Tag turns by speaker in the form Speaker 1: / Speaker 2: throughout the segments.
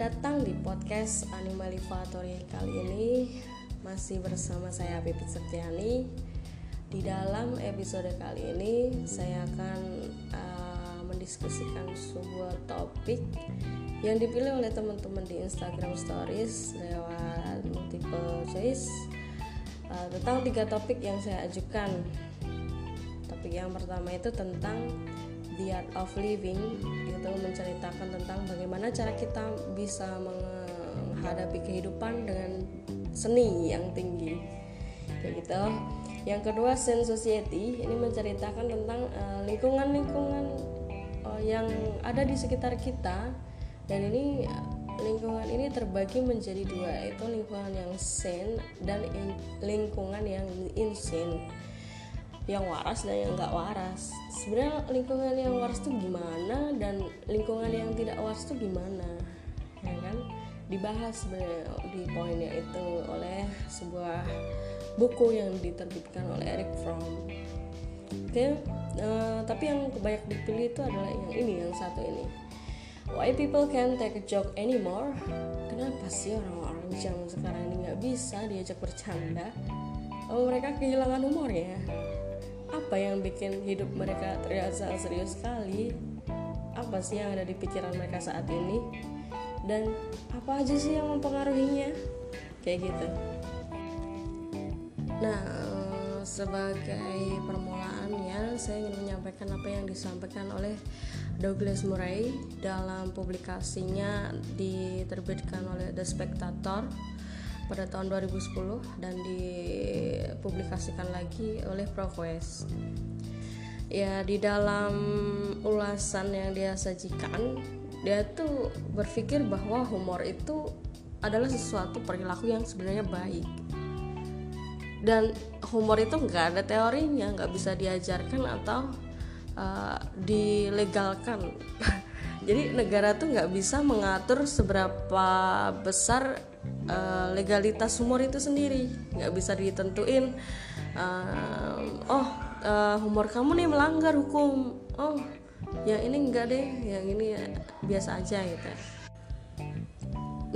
Speaker 1: datang di podcast Animalivatory kali ini masih bersama saya Pipit Septiani. Di dalam episode kali ini saya akan uh, mendiskusikan sebuah topik yang dipilih oleh teman-teman di Instagram Stories lewat multiple choice uh, tentang tiga topik yang saya ajukan. Topik yang pertama itu tentang The Art of Living itu menceritakan tentang bagaimana cara kita bisa menghadapi kehidupan dengan seni yang tinggi. Kayak gitu. Yang kedua Sense Society ini menceritakan tentang uh, lingkungan-lingkungan uh, yang ada di sekitar kita. Dan ini lingkungan ini terbagi menjadi dua yaitu lingkungan yang sane dan in, lingkungan yang insane yang waras dan yang nggak waras sebenarnya lingkungan yang waras tuh gimana dan lingkungan yang tidak waras tuh gimana ya kan dibahas sebenarnya di poinnya itu oleh sebuah buku yang diterbitkan oleh Eric Fromm oke okay, uh, tapi yang banyak dipilih itu adalah yang ini yang satu ini Why people can't take a joke anymore? Kenapa sih orang-orang zaman sekarang ini nggak bisa diajak bercanda? Oh, mereka kehilangan humor ya? Apa yang bikin hidup mereka sangat serius sekali? Apa sih yang ada di pikiran mereka saat ini? Dan apa aja sih yang mempengaruhinya? Kayak gitu. Nah sebagai permulaannya saya ingin menyampaikan apa yang disampaikan oleh Douglas Murray dalam publikasinya diterbitkan oleh The Spectator pada tahun 2010 dan dipublikasikan lagi oleh Prof. Ya, di dalam ulasan yang dia sajikan, dia tuh berpikir bahwa humor itu adalah sesuatu perilaku yang sebenarnya baik. Dan humor itu nggak ada teorinya, nggak bisa diajarkan atau uh, dilegalkan. Jadi negara tuh nggak bisa mengatur seberapa besar uh, legalitas humor itu sendiri, nggak bisa ditentuin. Uh, oh uh, humor kamu nih melanggar hukum. Oh yang ini enggak deh, yang ini ya biasa aja gitu.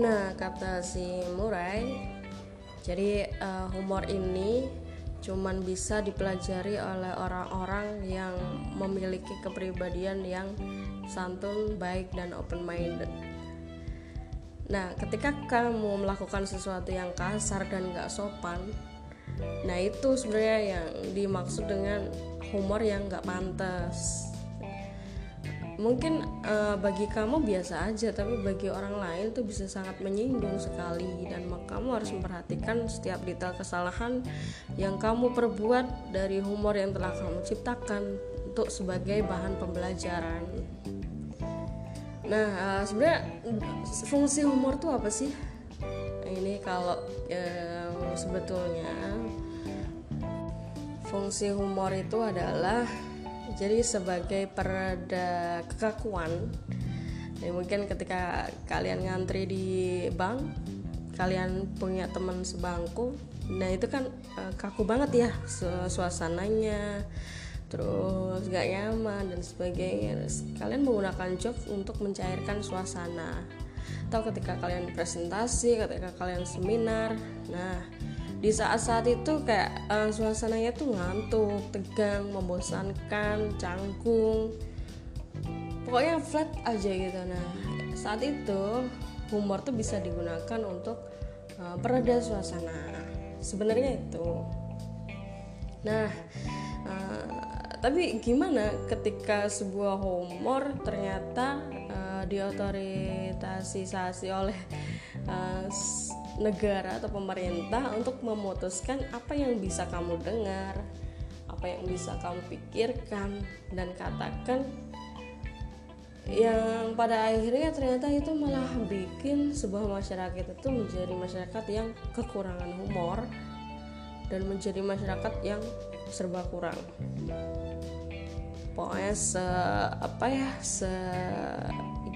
Speaker 1: Nah kata si Murai, jadi uh, humor ini cuman bisa dipelajari oleh orang-orang yang memiliki kepribadian yang santun, baik dan open minded. Nah, ketika kamu melakukan sesuatu yang kasar dan gak sopan, nah itu sebenarnya yang dimaksud dengan humor yang gak pantas. Mungkin uh, bagi kamu biasa aja, tapi bagi orang lain tuh bisa sangat menyinggung sekali dan kamu harus memperhatikan setiap detail kesalahan yang kamu perbuat dari humor yang telah kamu ciptakan untuk sebagai bahan pembelajaran. Nah, uh, sebenarnya fungsi humor tuh apa sih? Ini kalau uh, sebetulnya fungsi humor itu adalah jadi sebagai pereda kekakuan. Jadi mungkin ketika kalian ngantri di bank, kalian punya teman sebangku, nah itu kan uh, kaku banget ya suasananya terus gak nyaman dan sebagainya. Kalian menggunakan jokes untuk mencairkan suasana. Atau ketika kalian presentasi ketika kalian seminar. Nah di saat-saat itu kayak uh, suasananya tuh ngantuk tegang membosankan canggung. Pokoknya flat aja gitu. Nah saat itu humor tuh bisa digunakan untuk uh, pereda suasana. Sebenarnya itu. Nah tapi gimana ketika sebuah humor ternyata uh, diotoritasisasi oleh uh, negara atau pemerintah untuk memutuskan apa yang bisa kamu dengar apa yang bisa kamu pikirkan dan katakan yang pada akhirnya ternyata itu malah bikin sebuah masyarakat itu menjadi masyarakat yang kekurangan humor dan menjadi masyarakat yang serba kurang. Pokoknya se apa ya se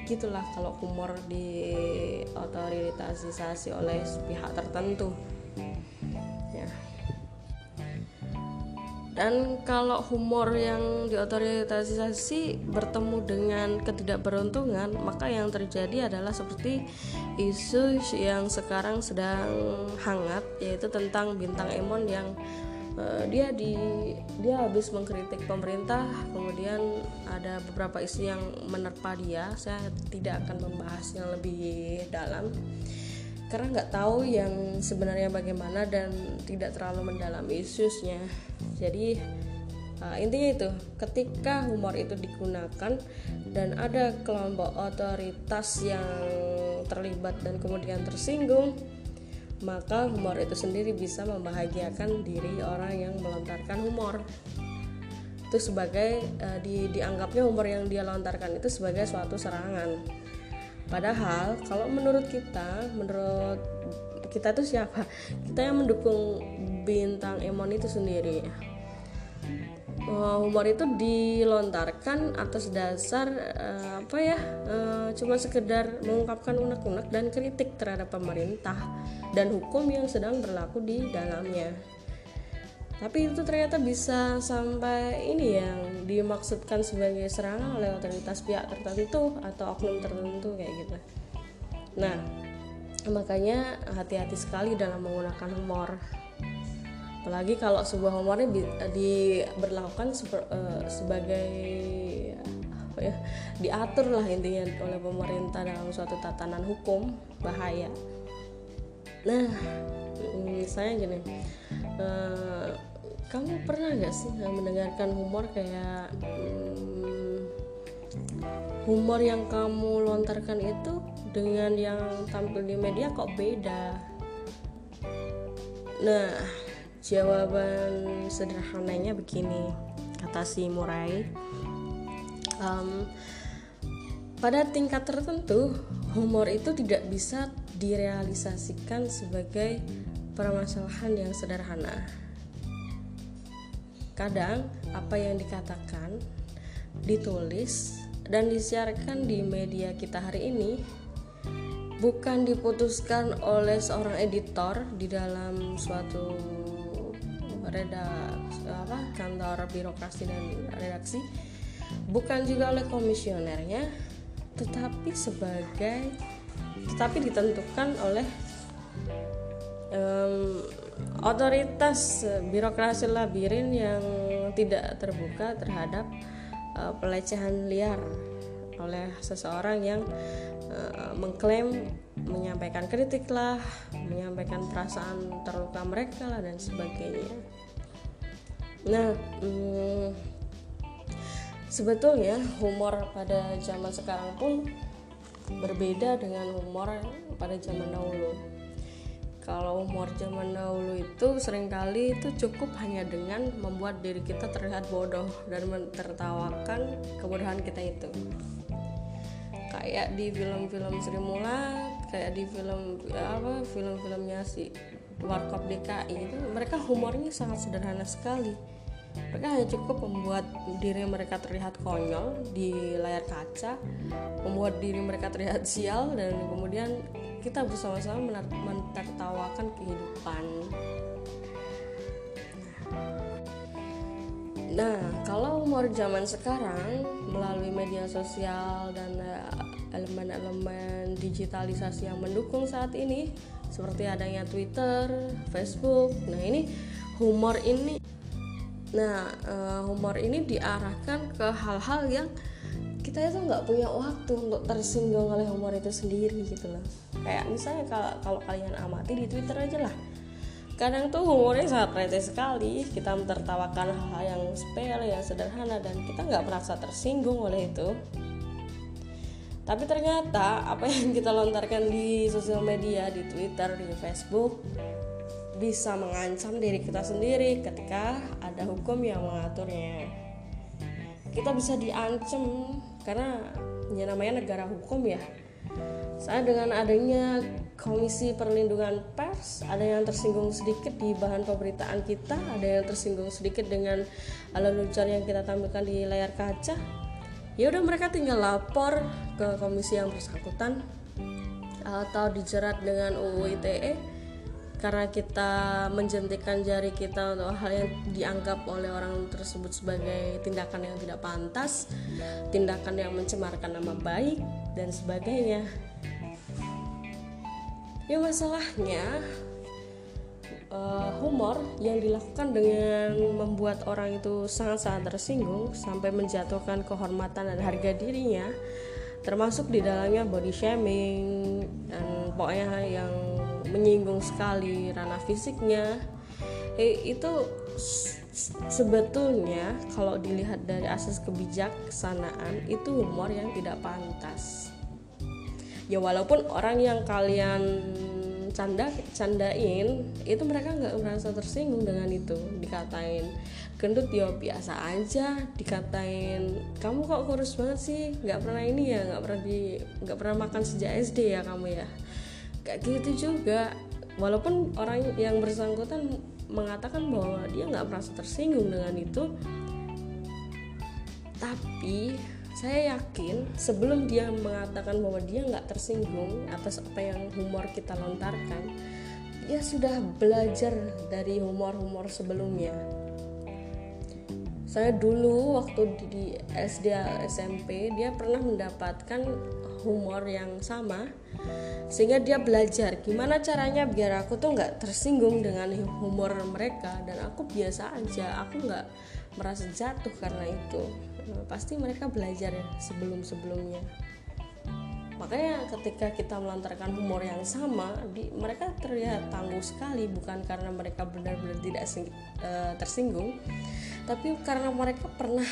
Speaker 1: gitulah kalau humor di otoritasisasi oleh pihak tertentu. Ya. Dan kalau humor yang diotoritasasi bertemu dengan ketidakberuntungan maka yang terjadi adalah seperti isu yang sekarang sedang hangat yaitu tentang bintang Emon yang uh, dia di dia habis mengkritik pemerintah kemudian ada beberapa isu yang menerpa dia. Saya tidak akan membahasnya lebih dalam karena nggak tahu yang sebenarnya bagaimana dan tidak terlalu mendalami isusnya jadi uh, intinya itu ketika humor itu digunakan dan ada kelompok otoritas yang terlibat dan kemudian tersinggung maka humor itu sendiri bisa membahagiakan diri orang yang melontarkan humor itu sebagai uh, di, dianggapnya humor yang dia lontarkan itu sebagai suatu serangan Padahal kalau menurut kita, menurut kita tuh siapa? Kita yang mendukung bintang Emon itu sendiri. Humor itu dilontarkan atas dasar uh, apa ya? Uh, cuma sekedar mengungkapkan unek-unek dan kritik terhadap pemerintah dan hukum yang sedang berlaku di dalamnya tapi itu ternyata bisa sampai ini yang dimaksudkan sebagai serangan oleh otoritas pihak tertentu atau oknum tertentu kayak gitu nah makanya hati-hati sekali dalam menggunakan humor apalagi kalau sebuah humornya diberlakukan uh, sebagai apa ya diatur lah intinya oleh pemerintah dalam suatu tatanan hukum bahaya. Nah misalnya gini uh, kamu pernah nggak sih mendengarkan humor kayak hmm, humor yang kamu lontarkan itu dengan yang tampil di media kok beda? Nah jawaban sederhananya begini kata si Murai. Um, pada tingkat tertentu humor itu tidak bisa direalisasikan sebagai permasalahan yang sederhana. Kadang apa yang dikatakan, ditulis, dan disiarkan di media kita hari ini bukan diputuskan oleh seorang editor di dalam suatu redaksi apa kantor birokrasi dan redaksi bukan juga oleh komisionernya tetapi sebagai tetapi ditentukan oleh um, otoritas birokrasi labirin yang tidak terbuka terhadap uh, pelecehan liar oleh seseorang yang uh, mengklaim menyampaikan kritik lah, menyampaikan perasaan terluka mereka lah dan sebagainya. Nah, hmm, sebetulnya humor pada zaman sekarang pun berbeda dengan humor pada zaman dahulu. Kalau humor zaman dahulu itu sering kali itu cukup hanya dengan membuat diri kita terlihat bodoh dan mentertawakan kebodohan kita itu. Kayak di film-film Sri Mulat kayak di film apa film-filmnya si Warkop DKI itu mereka humornya sangat sederhana sekali mereka hanya cukup membuat diri mereka terlihat konyol di layar kaca membuat diri mereka terlihat sial dan kemudian kita bersama-sama menertawakan kehidupan. Nah, kalau umur zaman sekarang melalui media sosial dan eh, elemen-elemen digitalisasi yang mendukung saat ini seperti adanya Twitter, Facebook. Nah, ini humor ini nah uh, humor ini diarahkan ke hal-hal yang kita itu nggak punya waktu untuk tersinggung oleh humor itu sendiri gitu loh. Kayak misalnya kalau kalau kalian amati di twitter aja lah. Kadang tuh humornya sangat receh sekali. Kita mentertawakan hal-hal yang sepele yang sederhana dan kita nggak merasa tersinggung oleh itu. Tapi ternyata apa yang kita lontarkan di sosial media di twitter di facebook bisa mengancam diri kita sendiri ketika ada hukum yang mengaturnya. Kita bisa diancam karena ya namanya negara hukum ya. Saya dengan adanya Komisi Perlindungan Pers ada yang tersinggung sedikit di bahan pemberitaan kita ada yang tersinggung sedikit dengan lelucon yang kita tampilkan di layar kaca. Ya udah mereka tinggal lapor ke komisi yang bersangkutan atau dijerat dengan UU ITE karena kita menjentikan jari kita untuk hal yang dianggap oleh orang tersebut sebagai tindakan yang tidak pantas, tindakan yang mencemarkan nama baik dan sebagainya. Ya masalahnya uh, humor yang dilakukan dengan membuat orang itu sangat-sangat tersinggung sampai menjatuhkan kehormatan dan harga dirinya termasuk di dalamnya body shaming dan pokoknya yang menyinggung sekali ranah fisiknya. Eh, itu sebetulnya kalau dilihat dari asas kebijaksanaan itu humor yang tidak pantas. Ya walaupun orang yang kalian canda candain itu mereka nggak merasa tersinggung dengan itu. Dikatain gendut ya biasa aja. Dikatain kamu kok kurus banget sih? Nggak pernah ini ya nggak pernah di nggak pernah makan sejak SD ya kamu ya kayak gitu juga. Walaupun orang yang bersangkutan mengatakan bahwa dia nggak merasa tersinggung dengan itu tapi saya yakin sebelum dia mengatakan bahwa dia nggak tersinggung atas apa yang humor kita lontarkan dia sudah belajar dari humor-humor sebelumnya. Saya dulu waktu di SD SMP dia pernah mendapatkan humor yang sama sehingga dia belajar gimana caranya biar aku tuh nggak tersinggung dengan humor mereka. Dan aku biasa aja aku nggak merasa jatuh karena itu. Pasti mereka belajar ya sebelum sebelumnya makanya ketika kita melontarkan humor yang sama di, mereka terlihat tangguh sekali bukan karena mereka benar-benar tidak sing, uh, tersinggung tapi karena mereka pernah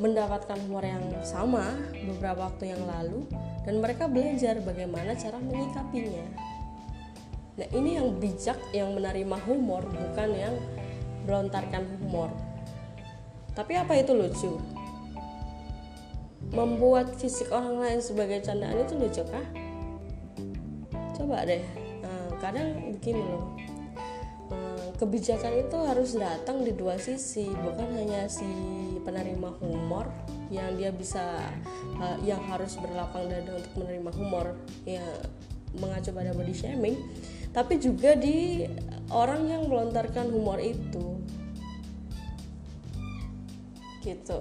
Speaker 1: mendapatkan humor yang sama beberapa waktu yang lalu dan mereka belajar bagaimana cara menyikapinya. Nah, ini yang bijak yang menerima humor bukan yang melontarkan humor. Tapi apa itu lucu? Membuat fisik orang lain sebagai candaan itu lucu kah? Coba deh. Nah, kadang begini loh kebijakan itu harus datang di dua sisi bukan hanya si penerima humor yang dia bisa uh, yang harus berlapang dada untuk menerima humor yang mengacu pada body shaming. Tapi juga di orang yang melontarkan humor itu. Gitu.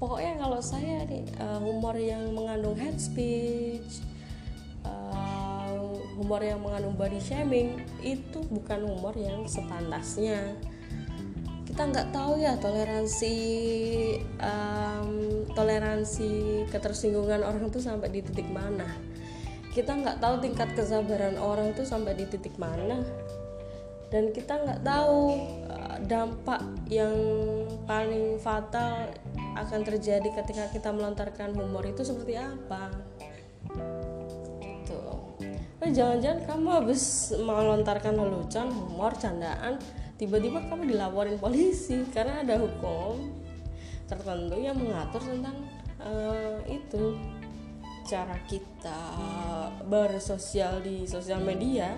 Speaker 1: Pokoknya kalau saya nih uh, humor yang mengandung hate speech humor yang mengandung body shaming itu bukan humor yang sepantasnya kita nggak tahu ya toleransi um, toleransi ketersinggungan orang itu sampai di titik mana. Kita nggak tahu tingkat kesabaran orang itu sampai di titik mana. Dan kita nggak tahu uh, dampak yang paling fatal akan terjadi ketika kita melontarkan humor itu seperti apa. Eh jangan-jangan kamu habis melontarkan lelucon humor candaan tiba-tiba kamu dilaporin polisi karena ada hukum tertentu yang mengatur tentang uh, itu. Cara kita bersosial di sosial media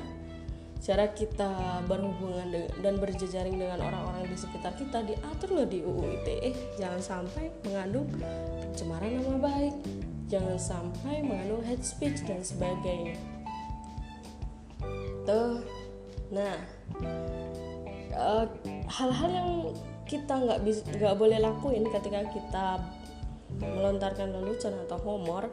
Speaker 1: cara kita berhubungan dan berjejaring dengan orang-orang di sekitar kita diatur loh di UU ITE jangan sampai mengandung pencemaran nama baik. Jangan sampai mengandung hate speech dan sebagainya. Gitu nah eh, hal-hal yang kita nggak bisa nggak boleh lakuin ketika kita melontarkan lelucon atau humor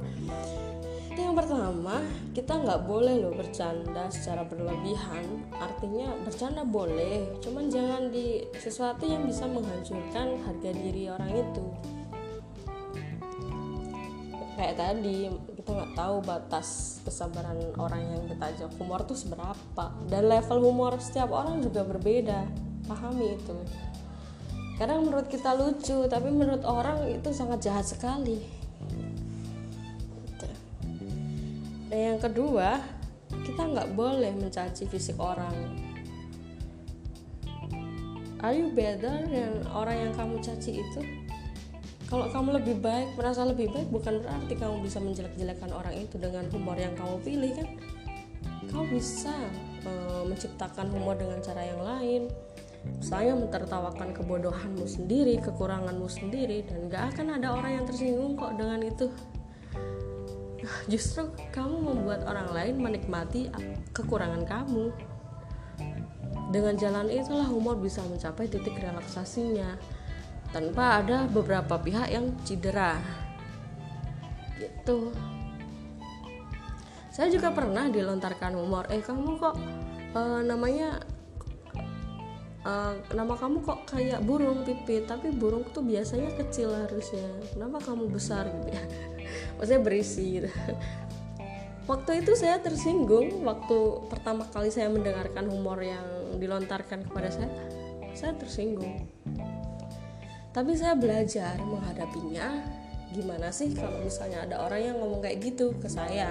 Speaker 1: yang pertama kita nggak boleh loh bercanda secara berlebihan. Artinya bercanda boleh cuman jangan di sesuatu yang bisa menghancurkan harga diri orang itu kayak tadi kita nggak tahu batas kesabaran orang yang kita ajak humor tuh seberapa? Dan level humor setiap orang juga berbeda. Pahami itu. Kadang menurut kita lucu tapi menurut orang itu sangat jahat sekali. Dan yang kedua kita nggak boleh mencaci fisik orang. Are you better yang orang yang kamu caci itu kalau kamu lebih baik merasa lebih baik bukan berarti kamu bisa menjelek-jelekan orang itu dengan humor yang kamu pilih kan? Kamu bisa uh, menciptakan humor dengan cara yang lain. Saya mentertawakan kebodohanmu sendiri, kekuranganmu sendiri, dan gak akan ada orang yang tersinggung kok dengan itu. justru kamu membuat orang lain menikmati kekurangan kamu. Dengan jalan itulah humor bisa mencapai titik relaksasinya tanpa ada beberapa pihak yang cedera. Gitu. Saya juga pernah dilontarkan humor eh kamu kok uh, namanya uh, nama kamu kok kayak burung pipit tapi burung tuh biasanya kecil harusnya. Kenapa kamu besar gitu ya? Maksudnya berisi gitu. Waktu itu saya tersinggung waktu pertama kali saya mendengarkan humor yang dilontarkan kepada saya. Saya tersinggung tapi saya belajar menghadapinya. Gimana sih kalau misalnya ada orang yang ngomong kayak gitu ke saya?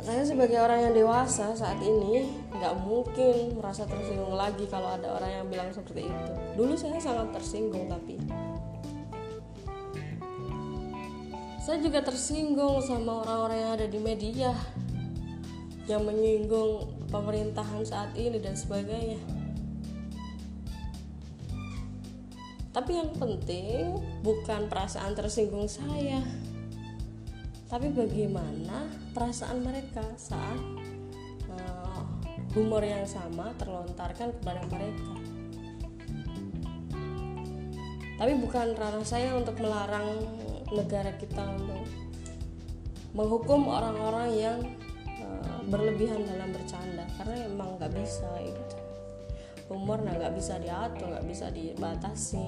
Speaker 1: Saya sebagai orang yang dewasa saat ini nggak mungkin merasa tersinggung lagi kalau ada orang yang bilang seperti itu. Dulu saya sangat tersinggung tapi saya juga tersinggung sama orang-orang yang ada di media yang menyinggung pemerintahan saat ini dan sebagainya tapi yang penting bukan perasaan tersinggung saya. Tapi bagaimana perasaan mereka saat uh, humor yang sama terlontarkan kepada mereka? Tapi bukan ranah saya untuk melarang negara kita untuk menghukum orang-orang yang uh, berlebihan dalam bercanda karena emang nggak bisa gitu umur nah nggak bisa diatur nggak bisa dibatasi.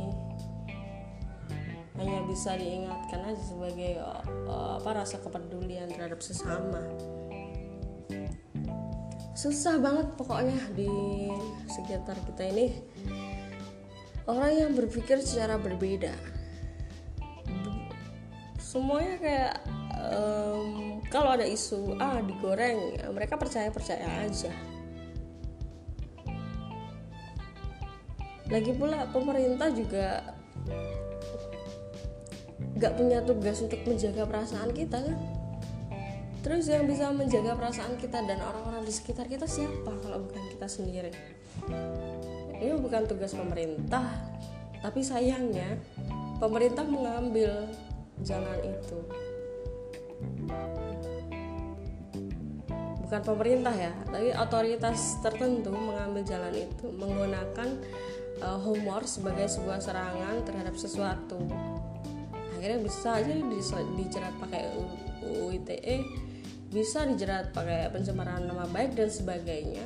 Speaker 1: Hanya bisa diingatkan aja sebagai uh, apa rasa kepedulian terhadap sesama. Susah banget pokoknya di sekitar kita ini. Orang yang berpikir secara berbeda. Semuanya kayak um, kalau ada isu ah digoreng ya mereka percaya percaya aja lagi pula pemerintah juga gak punya tugas untuk menjaga perasaan kita kan? Terus yang bisa menjaga perasaan kita dan orang-orang di sekitar kita siapa kalau bukan kita sendiri? Ini bukan tugas pemerintah tapi sayangnya pemerintah mengambil jalan itu. Bukan pemerintah ya tapi otoritas tertentu mengambil jalan itu menggunakan uh, humor sebagai sebuah serangan terhadap sesuatu. Akhirnya bisa aja dijerat pakai UU ITE bisa dijerat pakai pencemaran nama baik dan sebagainya.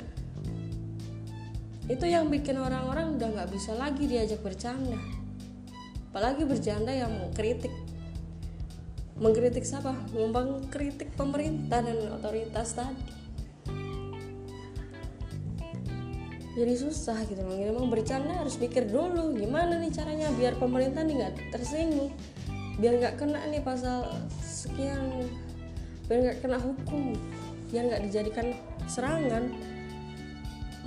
Speaker 1: Itu yang bikin orang-orang udah nggak bisa lagi diajak bercanda. Apalagi bercanda yang kritik. Mengkritik siapa? Mengkritik pemerintah dan otoritas tadi jadi susah gitu loh memang bercanda harus pikir dulu gimana nih caranya biar pemerintah nih nggak tersinggung biar nggak kena nih pasal sekian biar nggak kena hukum biar nggak dijadikan serangan.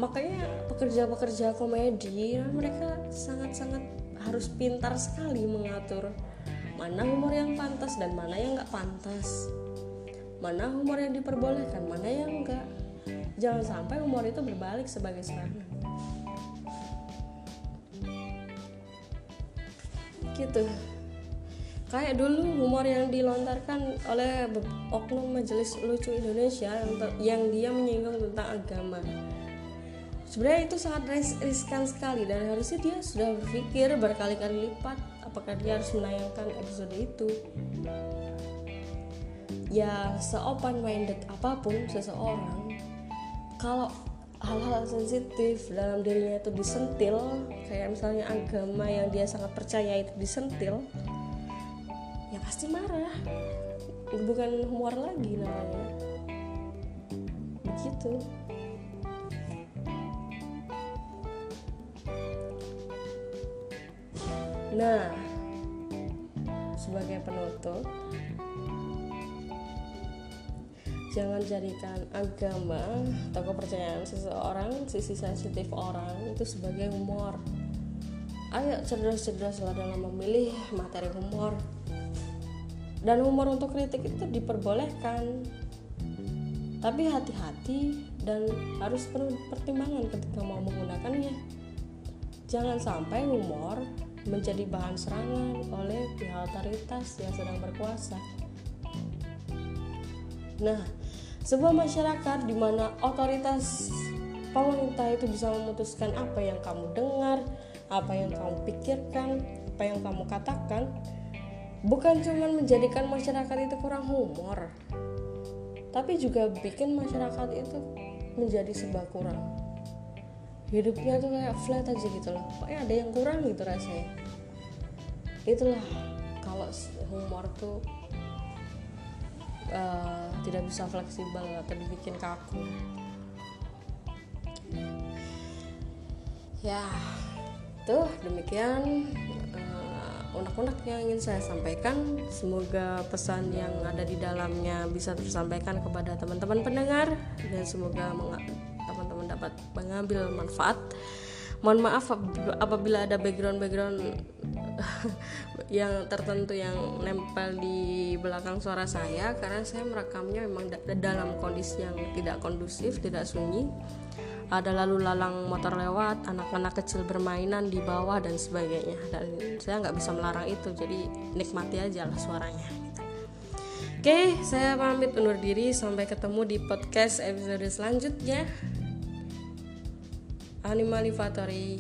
Speaker 1: Makanya pekerja-pekerja komedi mereka sangat-sangat harus pintar sekali mengatur mana humor yang pantas dan mana yang nggak pantas. Mana humor yang diperbolehkan mana yang enggak jangan sampai humor itu berbalik sebagai serangan gitu. Kayak dulu humor yang dilontarkan oleh oknum majelis lucu Indonesia yang dia menyinggung tentang agama. Sebenarnya itu sangat riskan sekali dan harusnya dia sudah berpikir berkali-kali lipat apakah dia harus menayangkan episode itu. Ya seopen minded apa pun seseorang kalau hal-hal sensitif dalam dirinya itu disentil kayak misalnya agama yang dia sangat percaya itu disentil ya pasti marah. Bukan humor lagi namanya. Begitu. Nah, sebagai penutup, jangan jadikan agama atau kepercayaan seseorang, sisi sensitif orang itu sebagai humor. Ayo cerdas-cerdaslah dalam memilih materi humor. Dan humor untuk kritik itu diperbolehkan. Tapi hati-hati dan harus penuh pertimbangan ketika mau menggunakannya. Jangan sampai humor menjadi bahan serangan oleh pihak otoritas yang sedang berkuasa. Nah, sebuah masyarakat di mana otoritas pemerintah itu bisa memutuskan apa yang kamu dengar, apa yang kamu pikirkan, apa yang kamu katakan, bukan cuma menjadikan masyarakat itu kurang humor, tapi juga bikin masyarakat itu menjadi sebuah kurang. Hidupnya tuh kayak flat aja gitu loh, pokoknya ada yang kurang gitu rasanya. Itulah kalau humor tuh uh, tidak bisa fleksibel atau dibikin kaku. Ya tuh demikian uh, unek-unek yang ingin saya sampaikan. Semoga pesan yang ada di dalamnya bisa tersampaikan kepada teman-teman pendengar dan semoga teman-teman dapat mengambil manfaat. Mohon maaf apabila ada background-background yang tertentu yang nempel di belakang suara saya karena saya merekamnya memang dalam kondisi yang tidak kondusif, tidak sunyi. Ada lalu lalang motor lewat, anak-anak kecil bermainan di bawah dan sebagainya. Dan saya nggak bisa melarang itu, jadi nikmati aja lah suaranya. Oke, saya pamit undur diri. Sampai ketemu di podcast episode selanjutnya. Animalivatory.